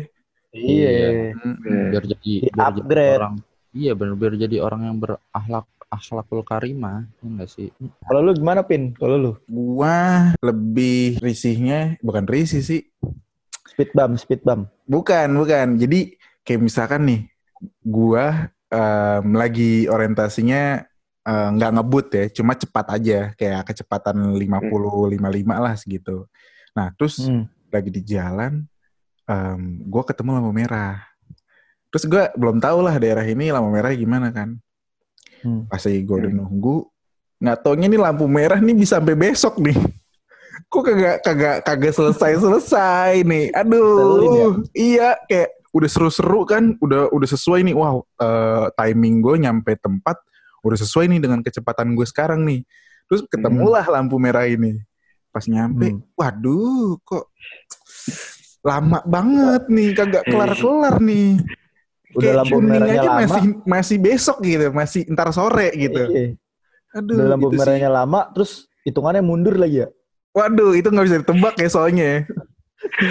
iya
Mm-mm.
Biar jadi,
Di
biar jadi orang. Iya benar biar jadi orang yang berakhlak akhlakul karimah. Ya enggak sih?
kalau lu gimana pin kalau lu
Gua lebih risihnya, bukan risih sih.
speed bump speed bump
Bukan, bukan. Jadi kayak misalkan nih, gua em, lagi orientasinya eh, nggak ngebut ya, cuma cepat aja, kayak kecepatan 50 55 lah segitu. Nah, terus
Hmm.
lagi di jalan, em, gua ketemu lampu merah. Terus gua belum tahu lah daerah ini lampu merah gimana kan.
Hmm.
Pas lagi gua udah
Hmm.
nunggu, nggak taunya nih lampu merah nih bisa sampai besok nih. Kok kagak kagak kagak selesai selesai nih. Aduh, iya kayak udah seru-seru kan, udah udah sesuai nih. Wow, eh, timing gue nyampe tempat udah sesuai nih dengan kecepatan gue sekarang nih. Terus ketemulah lampu merah ini. Pas nyampe,
Hmm.
waduh, kok lama banget nih, kagak kelar-kelar nih.
Udah
Kayak
lampu merahnya
aja
lama
masih masih besok gitu, masih ntar sore gitu.
Iya.
Aduh,
udah lampu
gitu sih.
merahnya lama terus hitungannya mundur lagi ya
Waduh, itu nggak bisa ditebak ya soalnya.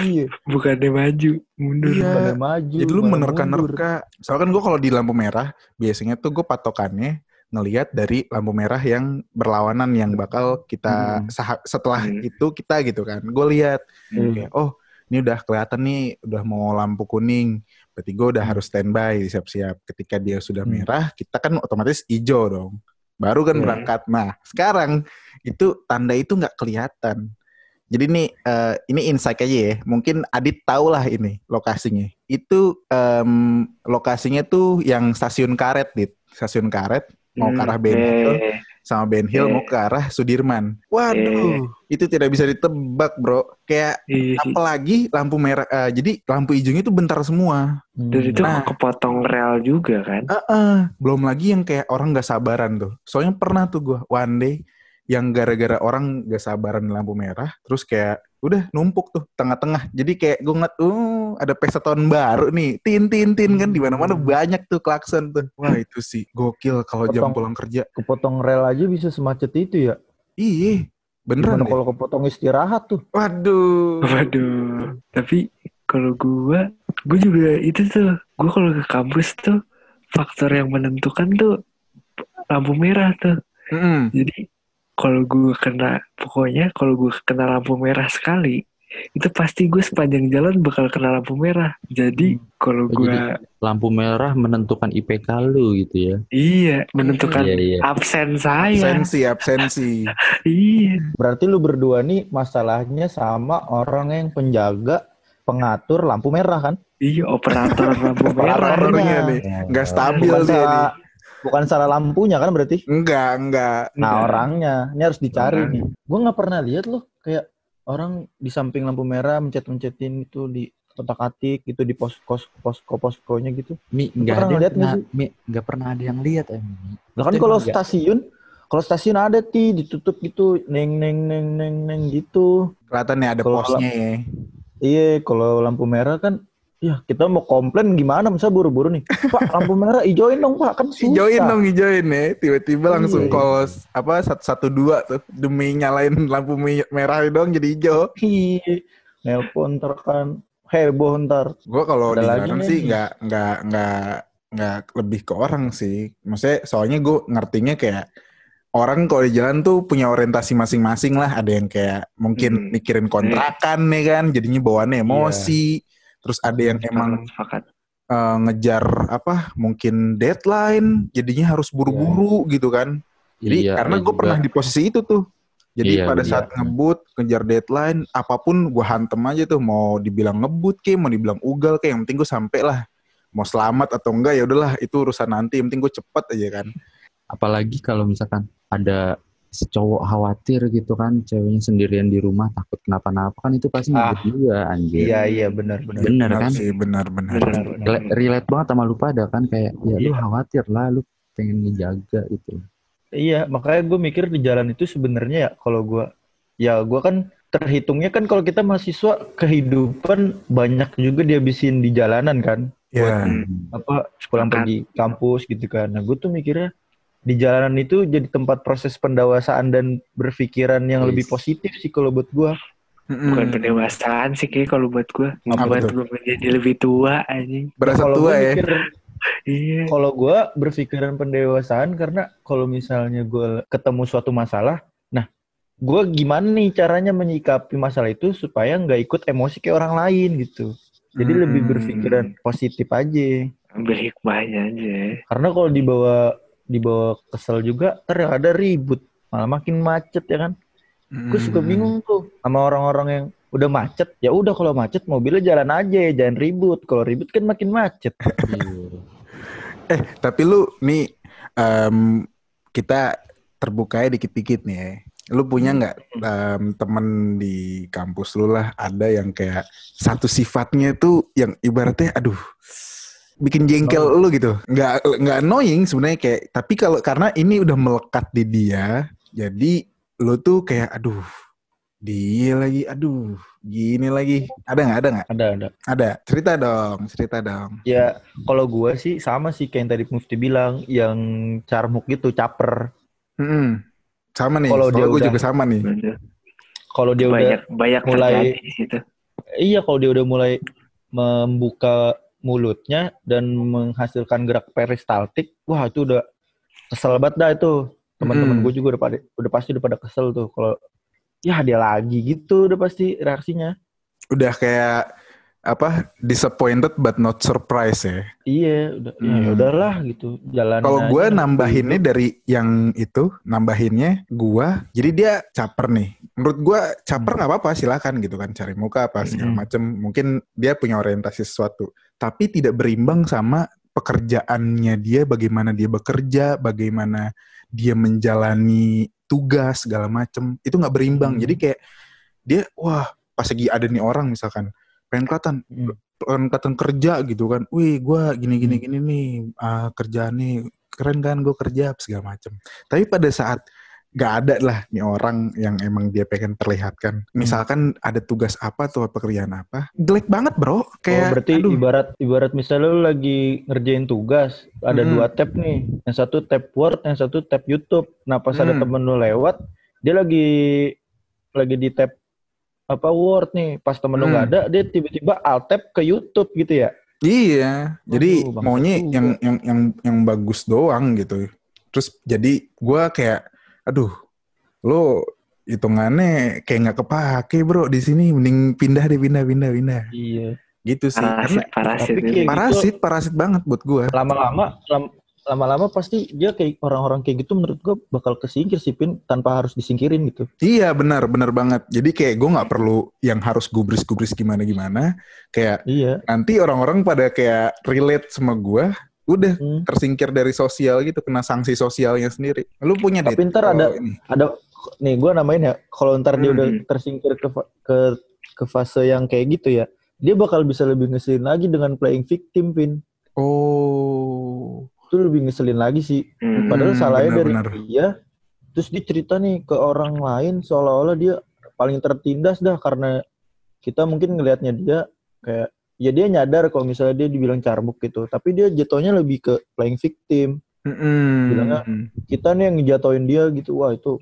iya
Bukannya maju, mundur.
Iya.
Bukannya maju
Jadi lu menerka-nerka. Soalnya kan gue kalau di lampu merah, biasanya tuh gue patokannya ngelihat dari lampu merah yang berlawanan yang bakal kita
Hmm.
setelah
Hmm.
itu kita gitu kan. Gue lihat
Hmm.
kayak oh ini udah kelihatan nih udah mau lampu kuning. Berarti gue udah
Hmm.
harus standby siap-siap. Ketika dia sudah
Hmm.
merah, kita kan otomatis hijau dong. Baru kan
Hmm.
berangkat. Nah sekarang itu tanda itu nggak kelihatan. Jadi nih eh, ini insight aja ya. Mungkin Adit tahu lah ini lokasinya. Itu em, lokasinya tuh yang stasiun karet, Dit. Stasiun karet mau ke arah Ben Hill
Eh,
sama Ben Hill
Eh.
mau ke arah Sudirman. Waduh, itu tidak bisa ditebak, Bro. Kayak
sih.
apalagi lampu merah. eh, jadi lampu hijaunya itu bentar semua.
Dan itu
Nah.
kepotong rel juga kan.
Heeh. Belum lagi yang kayak orang nggak sabaran tuh. Soalnya pernah tuh gua one day yang gara-gara orang gak sabaran lampu merah, terus kayak udah numpuk tuh tengah-tengah. Jadi kayak gue ngeliat, uh, ada pesta tahun baru nih, tin tin tin kan di mana-mana banyak tuh klakson tuh. Wah itu sih gokil kalau jam pulang kerja.
kepotong rel aja bisa semacet itu ya
Iya, beneran
Gimana
deh.
kalau kepotong istirahat tuh?
Waduh.
Waduh. Tapi kalau gua, gua juga itu tuh, gua kalau ke kampus tuh faktor yang menentukan tuh lampu merah tuh.
Mm-mm.
Jadi kalau gue kena, pokoknya kalau gue kena lampu merah sekali, itu pasti gue sepanjang jalan bakal kena lampu merah. Jadi kalau
Oh,
gue,
jadi- Lampu merah menentukan IPK lu gitu ya.
iya menentukan
Iya, iya.
absen saya.
Absensi, absensi.
Iya.
Berarti lu berdua nih masalahnya sama orang yang penjaga pengatur lampu merah kan?
Iya operator lampu merah.
Operatornya nih. Nggak stabil
bukan
dia nih.
Bukan salah lampunya kan berarti?
Enggak, enggak.
Nah
Enggak.
orangnya, ini harus dicari
Orang.
nih. Gue nggak pernah lihat loh kayak orang di samping lampu merah mencet-mencetin itu di kotak atik gitu di pos pos posko poskonya gitu.
Mi nggak
pernah
ada
ngeliat nggak?
Mi nggak pernah ada yang lihat eh, Mi.
Lah kan kalau stasiun, kalau stasiun ada ti ditutup gitu, neng neng neng neng neng gitu.
Kelihatan nih ada
Kalau
posnya ya.
Iya, kalau lampu merah kan, ya kita mau komplain gimana? Masa buru-buru nih, Pak lampu merah hijauin dong Pak, kan susah.
Hijauin dong, hijauin ya. Tiba-tiba langsung
Iya.
kos apa satu satu dua tuh demi nyalain lampu merah dong jadi hijau.
Iya, nelpon ntar kan heboh ntar.
Gua kalau di
nih.
sih nggak nggak nggak nggak lebih ke orang sih. Maksudnya soalnya gue ngertinya kayak orang kalau di jalan tuh punya orientasi masing-masing lah. Ada yang kayak mungkin
Hmm.
mikirin kontrakan nih kan, jadinya bawaannya emosi. Terus ada yang emang
sepakat.
eh, ngejar apa mungkin deadline, jadinya harus buru-buru gitu kan. Jadi
Iya,
karena gue pernah di posisi itu tuh. Jadi
Iya,
pada
iya.
saat ngebut, ngejar deadline, apa pun gue hantem aja tuh. Mau dibilang ngebut ke, mau dibilang ugal ke, yang penting gue sampai lah. Mau selamat atau enggak ya udahlah itu urusan nanti. Yang penting gue cepet aja kan.
Apalagi kalau misalkan ada si cowok khawatir gitu kan, ceweknya sendirian di rumah takut kenapa-napa kan itu pasti
Ah.
juga anjir.
Iya iya benar benar.
Bener kan?
sih, benar-benar.
Benar, benar.
Relate banget sama lu pada kan kayak ya lu
Iya.
khawatir lah, lu pengen ngejaga gitu.
Iya, makanya gue mikir di jalan itu sebenarnya ya kalau gue, ya gue kan terhitungnya kan kalau kita mahasiswa kehidupan banyak juga dihabisin di jalanan kan,
Ya.
Hmm.
apa
Sepakat.
pergi kampus gitu kan. Nah gue tuh mikirnya di jalanan itu jadi tempat proses pendewasaan dan berpikiran yang
Yes.
lebih positif sih kalau buat gue.
Bukan pendewasaan sih kayak kalau buat gue.
Apa tuh?
gue menjadi lebih tua anjing.
Berasa
kalau
tua
gua
ya.
mikir,
Iya.
kalau gue berpikiran pendewasaan karena kalau misalnya gue ketemu suatu masalah, nah gue gimana nih caranya menyikapi masalah itu supaya nggak ikut emosi kayak orang lain gitu. Jadi lebih
Hmm.
berpikiran positif aja.
Ambil hikmahnya aja.
Karena kalau dibawa dibawa kesel juga, yang ada ribut, malah makin macet ya kan. Gue suka bingung tuh sama orang-orang yang udah macet. Ya udah kalau macet mobilnya jalan aja, jangan ribut. Kalau ribut kan makin macet.
Iya.
Eh, tapi lu nih em, kita terbuka dikit-dikit nih ya. Lu punya nggak em, temen di kampus lu lah ada yang kayak satu sifatnya tuh yang ibaratnya aduh bikin jengkel lu gitu. Nggak nggak annoying sebenarnya kayak tapi kalau karena ini udah melekat di dia jadi lu tuh kayak aduh dia lagi aduh gini lagi ada nggak ada nggak
Ada ada.
ada cerita dong cerita dong
Ya kalau gue sih sama sih kayak yang tadi Mufti bilang, yang carmuk gitu, caper.
Mm-mm. Sama nih,
Kalau dia
gue
udah-
juga sama nih.
Bener.
Kalau dia udah
banyak banyak
mulai-
terjadi di situ.
Iya, kalau dia udah mulai membuka mulutnya dan menghasilkan gerak peristaltik, wah itu udah kesel banget dah itu. Teman-teman
Mm.
gue juga udah pada udah pasti udah pada kesel tuh kalau ya dia lagi gitu udah pasti reaksinya.
Udah kayak apa disappointed but not surprised ya.
Iya, udah ya,
Hmm.
ya udahlah gitu. Jalan.
Kalau gue nambahinnya dari yang itu, nambahinnya gue, jadi dia caper nih. Menurut gue caper nggak apa-apa, silakan gitu kan cari muka apa segala
Hmm.
macem. Mungkin dia punya orientasi sesuatu, tapi tidak berimbang sama pekerjaannya dia, bagaimana dia bekerja, bagaimana dia menjalani tugas segala macem. Itu nggak berimbang.
Hmm.
Jadi kayak dia, wah pas lagi ada nih orang misalkan pengen kelihatan
Hmm.
pengen kelihatan kerja gitu kan. Wih, gua gini gini
Hmm.
gini nih ah, kerjaan nih keren kan gue kerja segala macem. Tapi pada saat gak ada lah nih orang yang emang dia pengen perlihatkan.
Hmm.
Misalkan ada tugas apa atau pekerjaan apa, jelek banget bro.
Oh,
Kayak,
berarti
aduh,
ibarat ibarat misalnya lu lagi ngerjain tugas, ada
Mm-mm.
dua tab nih. Yang satu tab Word, yang satu tab YouTube. Nah, pas ada
Hmm.
temen lu lewat, dia lagi lagi di tab apa Word nih pas temen lu
Hmm.
nggak ada dia tiba-tiba alt tab ke YouTube gitu ya
Iya, jadi
Waduh, bangsat
maunya
juga.
yang yang yang yang bagus doang gitu. Terus jadi gua kayak, aduh, lo hitungannya kayak nggak kepake bro di sini, mending pindah deh pindah pindah pindah.
iya
Gitu sih. Karena
Parasit, parasit.
tapi
itu.
kayak-
parasit parasit banget buat gua.
lama-lama lam- lama-lama pasti dia kayak orang-orang kayak gitu menurut gua bakal kesingkir sih Pin tanpa harus disingkirin gitu
Iya benar benar banget. Jadi kayak gue nggak perlu yang harus gubris-gubris gimana gimana. Kayak
iya
nanti orang-orang pada kayak relate sama gua, udah
Hmm.
tersingkir dari sosial gitu, kena sanksi sosialnya sendiri. Lu punya
Tapi
Dit,
ntar
kalau
ada-
ini.
ada nih gua namain ya kalau ntar dia
Hmm.
udah tersingkir ke ke ke fase yang kayak gitu ya dia bakal bisa lebih ngeselin lagi dengan playing victim Pin
Oh.
itu lebih ngeselin lagi sih
Hmm.
padahal
Hmm,
salahnya dari
benar-benar.
dia terus dia cerita nih ke orang lain seolah-olah dia paling tertindas dah karena kita mungkin ngelihatnya dia kayak ya dia nyadar kalau misalnya dia dibilang carbuk gitu tapi dia jatuhnya lebih ke playing victim
Mm-mm.
Bilangnya, kita nih yang ngejatoin dia gitu wah itu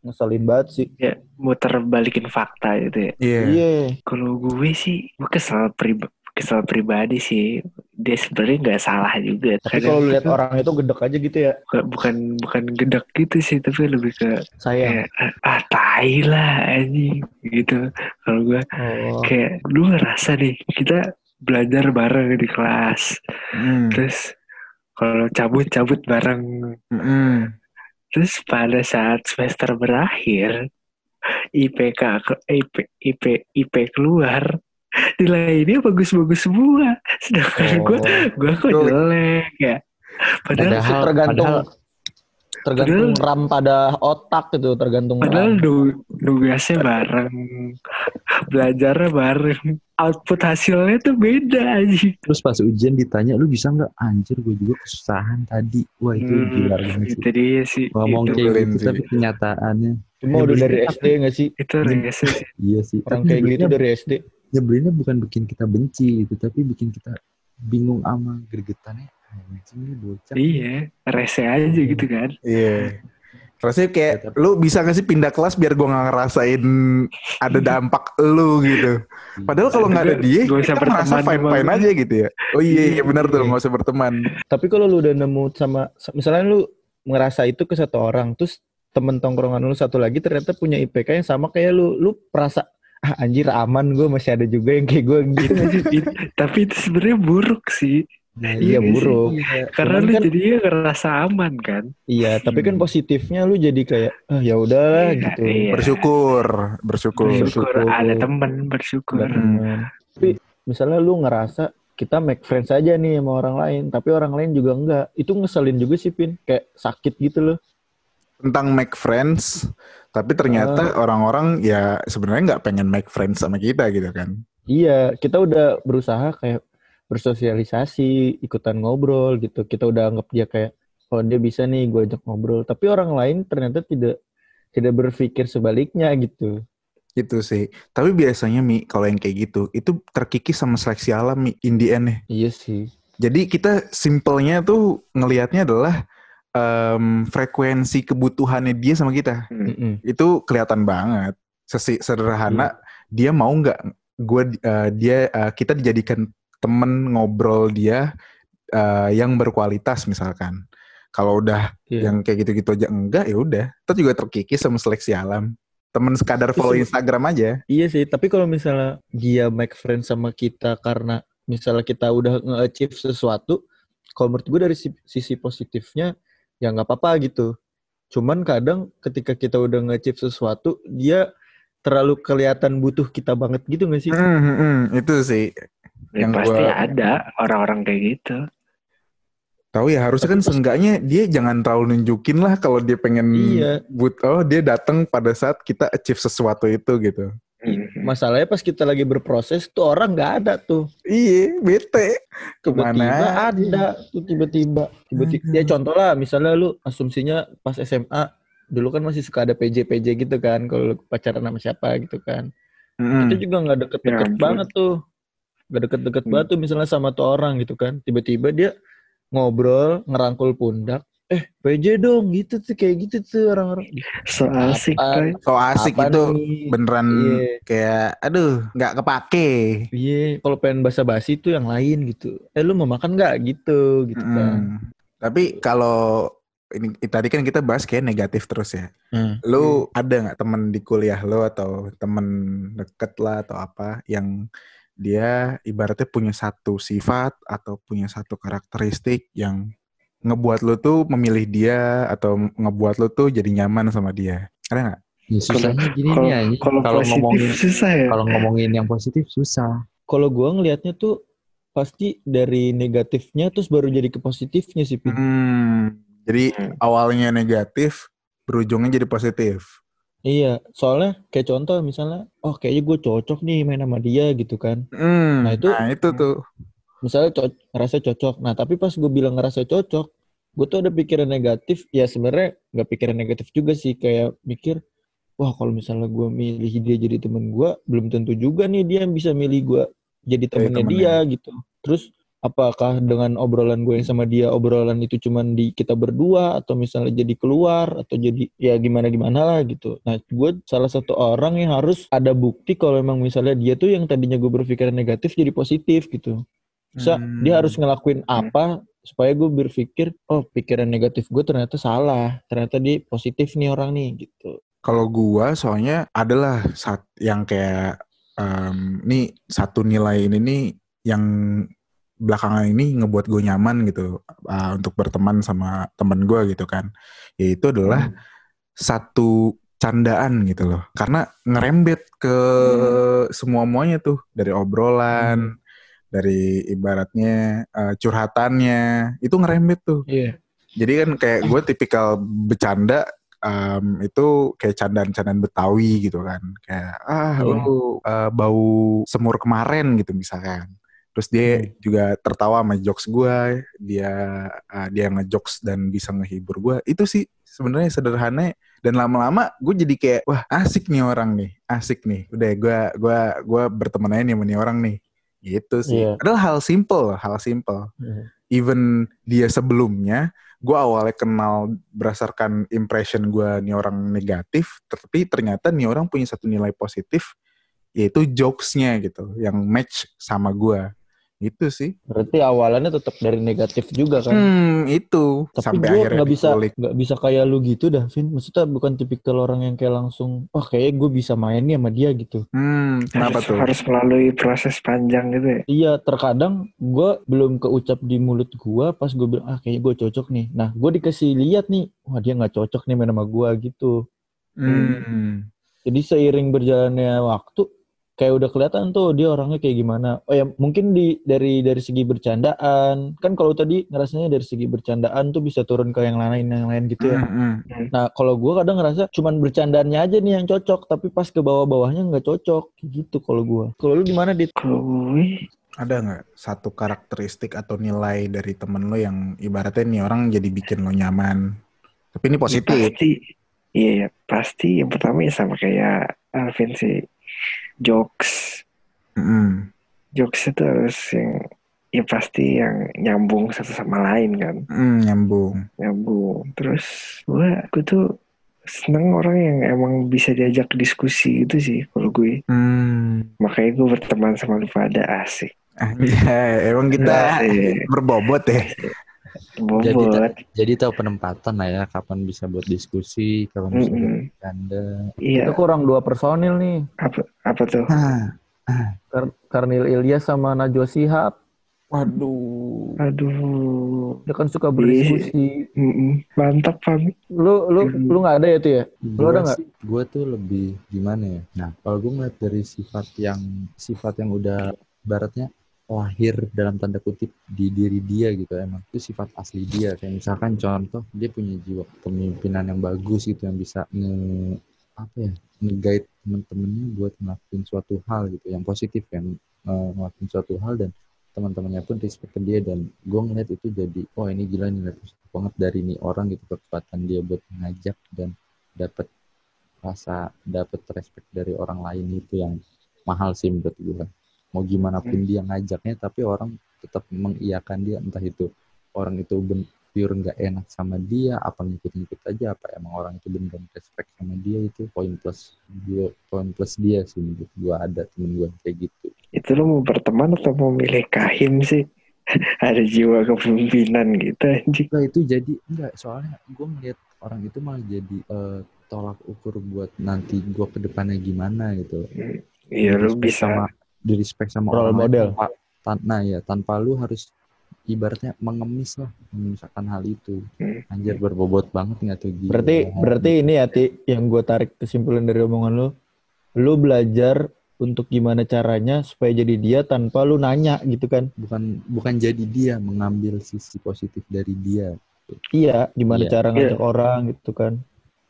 ngeselin banget sih
Ya, muter balikin fakta gitu ya.
Iya.
iya
Kalau gue sih, gue kesel pribadi, kesel pribadi sih. Dia sebenarnya nggak salah juga.
tapi kalau lihat orang itu gedek aja gitu ya
bukan bukan bukan gedek gitu sih, tapi lebih ke
sayang
kayak ah tai lah anjing gitu. Kalau gue
oh
kayak lu ngerasa nih kita belajar bareng di kelas,
Mm.
terus kalau cabut-cabut bareng
Mm-mm.
Terus pada saat semester berakhir, IPK IP IP IP keluar, nilainya bagus-bagus semua. Sedangkan gue
Oh.
gue kok
Tuh.
jelek ya. Padahal
Padahal-
tergantung
padahal-
tergantung
padahal-
ram pada otak gitu tergantung
padahal
ram
nugasnya bareng, belajarnya bareng, output hasilnya tuh beda aja.
Terus pas ujian ditanya, lu bisa nggak? Anjir, gue juga kesusahan tadi. Wah itu
Hmm,
gila banget sih.
itu dia sih.
Ngomong
itu,
kayak gitu, tapi kenyataannya.
cuma udah dari SD nggak sih
itu rese sih.
Iya sih.
orang kayak gitu dari SD
nyebelinnya bukan bikin kita benci gitu, tapi bikin kita bingung sama gregetannya. Anjing ini bocah.
Iya, rese aja gitu kan.
Iya. Rasanya kayak
Ya, tapi-
lu bisa gak sih pindah kelas biar gua nggak ngerasain ada dampak lu gitu. Padahal kalau nggak ada dia,
Gak
kita merasa fine fine aja gitu ya. Oh iya, iya benar tuh
Iya.
nggak usah berteman.
Tapi kalau lu udah nemu sama misalnya lu ngerasa itu ke satu orang, terus temen tongkrongan lu satu lagi ternyata punya IPK yang sama kayak lu, lu perasa ah anjir aman gue masih ada juga yang kayak gue gitu
tapi itu sebenarnya buruk sih.
Nah,
Iya,
nggak sih?
buruk.
Iya.
Karena
Cuman
lu
kan-
jadinya ngerasa aman kan.
Iya, tapi kan
Hmm.
positifnya lu jadi kayak ah ya udahlah
Iya,
gitu.
iya.
Bersyukur, bersyukur.
Bersyukur,
Bersyukur.
ada temen bersyukur.
Ada temen. Tapi misalnya lu ngerasa kita make friends aja nih sama orang lain, tapi orang lain juga enggak. Itu ngeselin juga sih, Pin. Kayak sakit gitu loh.
Tentang make friends, tapi ternyata orang-orang ya sebenarnya nggak pengen make friends sama kita gitu kan.
Iya, kita udah berusaha kayak bersosialisasi, ikutan ngobrol gitu. Kita udah anggap dia kayak, oh dia bisa nih gue ajak ngobrol. Tapi orang lain ternyata tidak tidak berpikir sebaliknya gitu.
Gitu sih. Tapi biasanya Mi, kalau yang kayak gitu, itu terkikis sama seleksi alam Mi, in the end ya.
Iya sih.
Jadi kita simpelnya tuh ngelihatnya adalah em, frekuensi kebutuhannya dia sama kita.
Mm-mm.
Itu kelihatan banget. Sesi sederhana, dia mau nggak gue dia eh, kita dijadikan temen ngobrol dia eh, yang berkualitas misalkan. Kalau udah
Iya.
yang kayak gitu-gitu aja enggak ya udah. Itu juga terkikis sama seleksi alam. Temen sekadar follow Instagram aja.
Iya sih, tapi kalau misalnya dia make friend sama kita karena misalnya kita udah nge-achieve sesuatu, kalau menurut gue dari si- sisi positifnya ya nggak apa-apa gitu. Cuman kadang ketika kita udah nge-achieve sesuatu, dia terlalu kelihatan butuh kita banget gitu gak sih?
Hmm, hmm, hmm, itu sih.
Ya,
Yang
pasti
gua-
ada orang-orang kayak gitu.
Tahu ya harusnya kan seenggaknya dia jangan terlalu nunjukin lah kalau dia pengen
Iya.
but oh dia datang pada saat kita achieve sesuatu itu gitu.
Masalahnya pas kita lagi berproses tuh orang nggak ada tuh.
Iya, bete.
Tiba-tiba
Ke mana?
ada tuh tiba-tiba. Tiba-tiba. Ya contoh lah, misalnya lu asumsinya pas SMA dulu kan masih suka ada PJ-PJ gitu kan kalau pacaran sama siapa gitu kan.
Mm-mm.
Itu juga nggak deket-deket
Ya
banget tuh. Nggak deket-deket
Hmm.
banget tuh misalnya sama tuh orang gitu kan. Tiba-tiba dia ngobrol, ngerangkul pundak. Eh PJ dong gitu tuh kayak gitu tuh orang-orang
So asik, coy.
So asik
Apa
itu
nih?
beneran
Iya.
kayak aduh nggak kepake.
Iya, kalau pengen basa-basi itu yang lain gitu. Eh lu mau makan nggak gitu, gitu kan.
Mm. Tapi kalau ini tadi kan kita bahas kayak negatif terus ya.
Hmm.
Lu ada nggak temen di kuliah lo atau temen deket lah atau apa yang dia ibaratnya punya satu sifat atau punya satu karakteristik yang ngebuat lu tuh memilih dia atau ngebuat lu tuh jadi nyaman sama dia. Ada nggak?
Ya, susahnya gini
Kalau
nih anjing.
kalau
ngomongin
susah ya.
kalau ngomongin yang positif susah.
Kalau gua ngelihatnya tuh pasti dari negatifnya terus baru jadi ke positifnya sih, Pin.
Hmm, jadi awalnya negatif, berujungnya jadi positif.
Iya, soalnya kayak contoh misalnya, oh kayaknya gue cocok nih main sama dia gitu kan.
Hmm,
Nah, itu-
nah itu tuh.
Misalnya co- ngerasa cocok. Nah tapi pas gue bilang ngerasa cocok, gue tuh ada pikiran negatif. Ya sebenarnya nggak pikiran negatif juga sih, kayak mikir, wah kalau misalnya gue milih dia jadi temen gue, belum tentu juga nih dia bisa milih gue jadi temennya
temennya.
dia gitu. Terus apakah dengan obrolan gue yang sama dia obrolan itu cuman di kita berdua atau misalnya jadi keluar atau jadi ya gimana gimana lah gitu. Nah gue salah satu orang yang harus ada bukti kalau emang misalnya dia tuh yang tadinya gue berpikiran negatif jadi positif gitu. Bisa
Hmm.
dia harus ngelakuin apa supaya gue berpikir oh pikiran negatif gue ternyata salah ternyata dia positif nih orang nih gitu.
Kalau gua soalnya adalah saat yang kayak em, nih satu nilai ini nih yang belakangan ini ngebuat gue nyaman gitu uh, untuk berteman sama temen gua gitu kan. Yaitu adalah satu candaan gitu loh. Karena ngerembet ke semua muanya tuh dari obrolan, dari ibaratnya uh, curhatannya itu ngerembet tuh.
Iya.
Jadi kan kayak gue tipikal bercanda em, itu kayak candaan-candaan Betawi gitu kan. Kayak ah
Hmm.
lu eh, bau semur kemarin gitu misalkan. Terus dia
Hmm.
juga tertawa sama jokes gue, dia eh, dia ngejokes dan bisa ngehibur gue. Itu sih sebenarnya sederhana dan lama-lama gue jadi kayak wah asik nih orang nih, asik nih. Udah gue gua gua berteman aja nih sama nih orang nih. Gitu sih.
Iya.
Padahal hal simple, hal simple even dia sebelumnya gue awalnya kenal berdasarkan impression gue nih orang negatif tapi ternyata nih orang punya satu nilai positif yaitu jokesnya gitu yang match sama gue itu sih
Berarti awalannya tetap dari negatif juga kan.
hmm itu
Tapi
sampai
gue
akhirnya
nggak bisa nggak bisa kayak lu gitu dah, Vin. Maksudnya bukan tipikal orang yang kayak langsung, wah kayaknya gue bisa main nih sama dia gitu.
hmm kenapa
harus,
tuh
harus melalui proses panjang gitu ya.
Iya, terkadang gue belum keucap di mulut gue pas gue bilang, ah kayaknya gue cocok nih. Nah, gue dikasih lihat nih, wah dia nggak cocok nih main sama gue gitu.
hmm.
Jadi seiring berjalannya waktu, kayak udah kelihatan tuh dia orangnya kayak gimana. Oh ya, mungkin di dari dari segi bercandaan, kan kalau tadi ngerasanya dari segi bercandaan tuh bisa turun ke yang lain yang lain gitu ya.
Hmm, hmm.
Nah, kalau gue kadang ngerasa cuman bercandaannya aja nih yang cocok, tapi pas ke bawah-bawahnya nggak cocok, gitu kalau gue. Kalau lu gimana, Dit?
Kalau gue
ada nggak satu karakteristik atau nilai dari temen lo yang ibaratnya nih orang jadi bikin lo nyaman tapi ini
ya
positif
pasti iya ya, pasti yang pertama ya sama kayak Alvin sih jokes
Mm-mm.
jokes itu harus yang ya pasti yang nyambung satu sama lain kan
Mm, nyambung
nyambung terus gue gue tuh seneng orang yang emang bisa diajak diskusi gitu sih kalau gue
Hmm.
makanya gue berteman sama lu pada asik
Anjay, emang kita
Asik.
berbobot ya.
Jadi, jadi tahu penempatan lah ya, kapan bisa buat diskusi, kapan bisa buat
Mm-mm.
bercanda.
iya
Kita kurang dua personil nih.
apa apa tuh
Kar- Karnil Ilyas sama Najwa Shihab.
Waduh.
aduh
Dia kan suka berdiskusi.
Mm-mm. mantap pamit
Lu lu
Hmm.
lu nggak ada ya tuh ya? Lu ada nggak?
Gue tuh lebih gimana ya? Nah, kalau gue ngeliat dari sifat yang sifat yang udah baratnya lahir dalam tanda kutip di diri dia gitu. Emang itu sifat asli dia. Kayak misalkan contoh dia punya jiwa kepemimpinan yang bagus gitu yang bisa nge apa ya nge-guide temen-temennya buat ngelakuin suatu hal gitu. Yang positif yang eh, ngelakuin suatu hal dan teman-temannya pun respect ke dia. Dan gue ngeliat itu jadi oh ini gila nilai positif banget dari nih orang gitu. Kekuatan dia buat mengajak dan dapat rasa dapat respect dari orang lain itu yang mahal sih menurut gue mau gimana pun dia ngajaknya tapi orang tetap mengiyakan dia entah itu orang itu ben- pure nggak enak sama dia apa ngikut-ngikut aja apa emang orang itu beneran respect sama dia itu poin plus gue poin plus dia sih menurut gue ada temen gue kayak gitu.
Itu lo mau berteman atau mau milih kahim sih? Ada jiwa kepemimpinan gitu anjing.
Enggak itu jadi enggak soalnya gue ngeliat orang itu malah jadi eh, tolak ukur buat nanti gue ke depannya gimana gitu.
Iya lu
Di respect
bisa.
sama di respect sama
Role
orang
model.
tanpa, tan- nah ya tanpa lu harus ibaratnya mengemis lah memisahkan hal itu
Hmm.
anjir berbobot banget nggak tuh gila
Berarti berarti ini ya Ti, yang gue tarik kesimpulan dari omongan lu, lu belajar untuk gimana caranya supaya jadi dia tanpa lu nanya gitu kan?
bukan bukan jadi dia mengambil sisi positif dari dia
Iya, gimana
Iya.
cara ngajak orang gitu kan?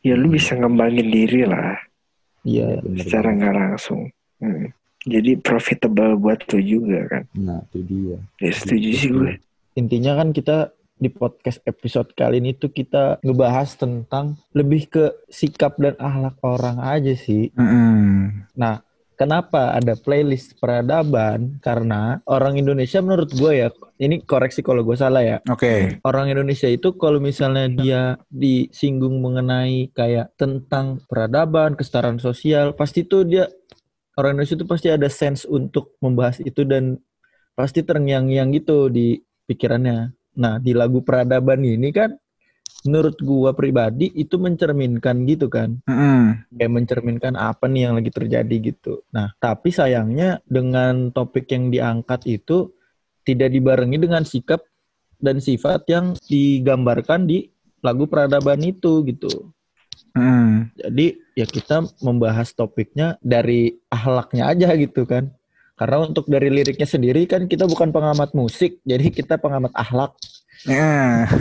ya lu bisa ngembangin diri lah
Iya.
bener
secara nggak langsung. Hmm. Jadi profitable buat lu juga kan.
nah itu dia
Ya setuju sih gue.
Intinya kan kita di podcast episode kali ini tuh kita ngebahas tentang lebih ke sikap dan akhlak orang aja sih.
Mm-mm.
Kenapa ada playlist peradaban? Karena orang Indonesia menurut gue ya, ini koreksi kalau gue salah ya.
Oke.
Orang Indonesia itu kalau misalnya dia disinggung mengenai kayak tentang peradaban, kesetaraan sosial, pasti tuh dia orang Indonesia itu pasti ada sense untuk membahas itu dan pasti terngiang-ngiang gitu di pikirannya. Nah, di lagu peradaban ini kan menurut gua pribadi itu mencerminkan gitu kan
Mm-mm.
kayak mencerminkan apa nih yang lagi terjadi gitu. Nah, tapi sayangnya dengan topik yang diangkat itu tidak dibarengi dengan sikap dan sifat yang digambarkan di lagu peradaban itu gitu.
Mm-mm.
Jadi ya kita membahas topiknya dari ahlaknya aja gitu kan. Karena untuk dari liriknya sendiri kan kita bukan pengamat musik, jadi kita pengamat ahlak.
Ya.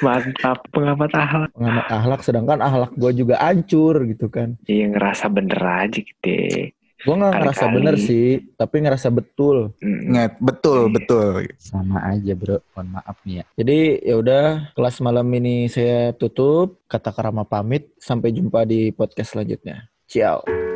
Mantap pengamat akhlak.
Pengamat ahlak sedangkan ahlak gua juga hancur gitu kan.
Iya ngerasa bener aja gitu.
Gua nggak ngerasa bener sih, tapi ngerasa betul.
Ingat, betul, betul.
sama aja bro mohon maaf nih ya
Jadi ya udah kelas malam ini saya tutup. Kata Karama pamit. Sampai jumpa di podcast selanjutnya. Ciao.